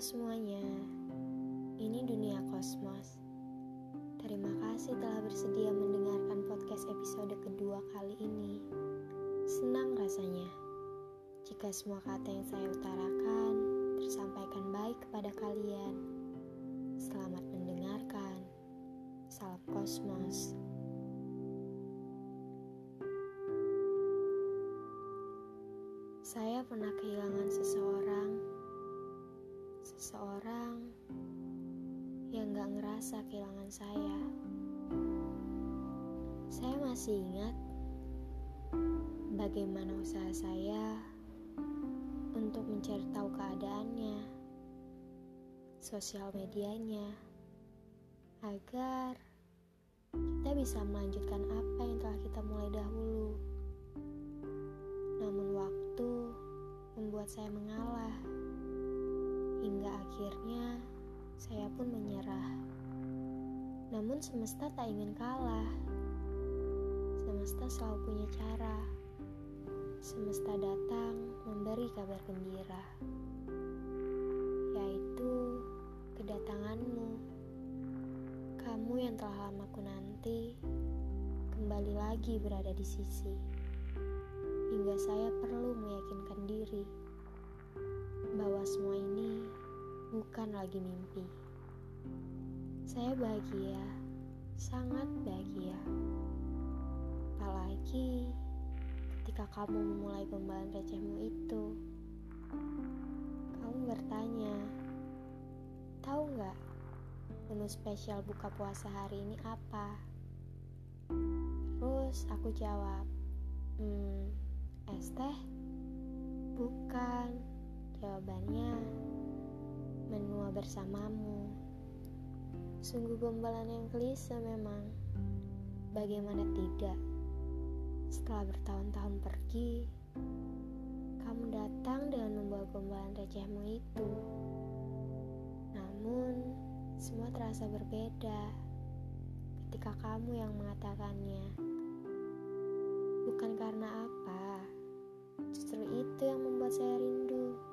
Semuanya, ini Dunia Kosmos. Terima kasih telah bersedia mendengarkan podcast episode kedua kali ini. Senang rasanya jika semua kata yang saya utarakan tersampaikan baik kepada kalian. Selamat mendengarkan. Salam Kosmos. Saya pernah kehilangan seseorang Seseorang yang gak ngerasa kehilangan saya. Saya masih ingat bagaimana usaha saya untuk mencari tahu keadaannya, sosial medianya, agar kita bisa melanjutkan apa yang telah kita mulai dahulu. Namun waktu membuat saya mengalah akhirnya saya pun menyerah. Namun semesta tak ingin kalah. Semesta selalu punya cara. Semesta datang memberi kabar gembira, yaitu kedatanganmu. Kamu yang telah lama ku nanti, kembali lagi berada di sisi. Hingga saya perlu meyakinkan diri bahwa semua ini lagi mimpi. Saya bahagia, sangat bahagia. Apalagi ketika kamu memulai pembahasan recehmu itu. Kamu bertanya, tahu nggak menu spesial buka puasa hari ini apa? Terus aku jawab, hmm, es teh? Bukan. Jawabannya, bersamamu. Sungguh gombalan yang klise memang. Bagaimana tidak? Setelah bertahun-tahun pergi, kamu datang dengan membawa gombalan recehmu itu. Namun, semua terasa berbeda ketika kamu yang mengatakannya. Bukan karena apa, justru itu yang membuat saya rindu.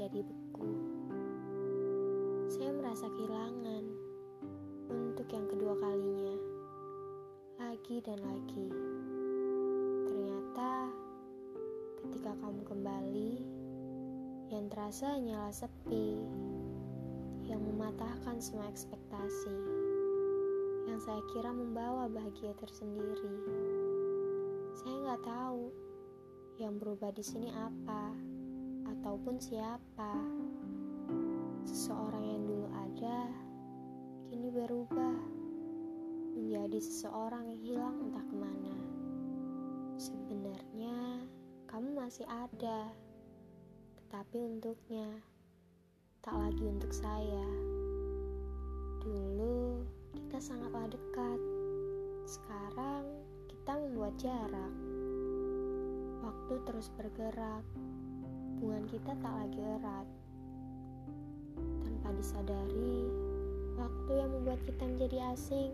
Menjadi beku. Saya merasa kehilangan untuk yang kedua kalinya, lagi dan lagi. Ternyata, ketika kamu kembali, yang terasa hanyalah sepi, yang mematahkan semua ekspektasi, yang saya kira membawa bahagia tersendiri. Saya nggak tahu yang berubah di sini apa, ataupun siapa. Seseorang yang dulu ada, kini berubah menjadi seseorang yang hilang entah ke mana. Sebenarnya kamu masih ada, tetapi untuknya tak lagi untuk saya. Dulu kita sangatlah dekat, sekarang kita membuat jarak. Waktu terus bergerak, hubungan kita tak lagi erat. Tanpa disadari, waktu yang membuat kita menjadi asing,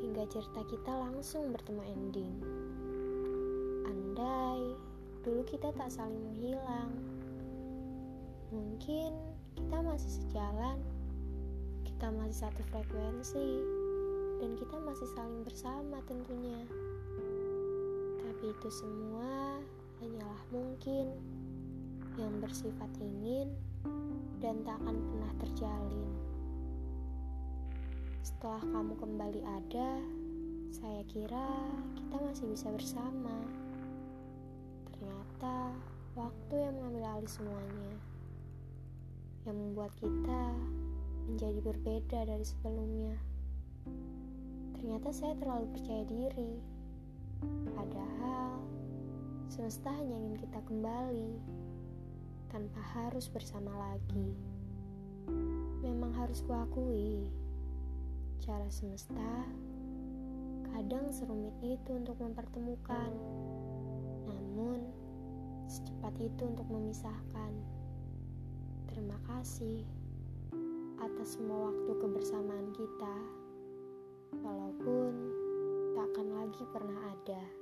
hingga cerita kita langsung bertemu ending. Andai dulu kita tak saling menghilang, mungkin kita masih sejalan, kita masih satu frekuensi, dan kita masih saling bersama tentunya. Tapi itu semua hanyalah mungkin yang bersifat ingin dan tak akan pernah terjalin. Setelah kamu kembali ada, saya kira kita masih bisa bersama. Ternyata waktu yang mengambil alih semuanya, yang membuat kita menjadi berbeda dari sebelumnya. Ternyata saya terlalu percaya diri, padahal semesta hanya ingin kita kembali tanpa harus bersama lagi. Memang harus kuakui, cara semesta kadang serumit itu untuk mempertemukan, namun secepat itu untuk memisahkan. Terima kasih atas semua waktu kebersamaan kita, walaupun tak akan lagi pernah ada.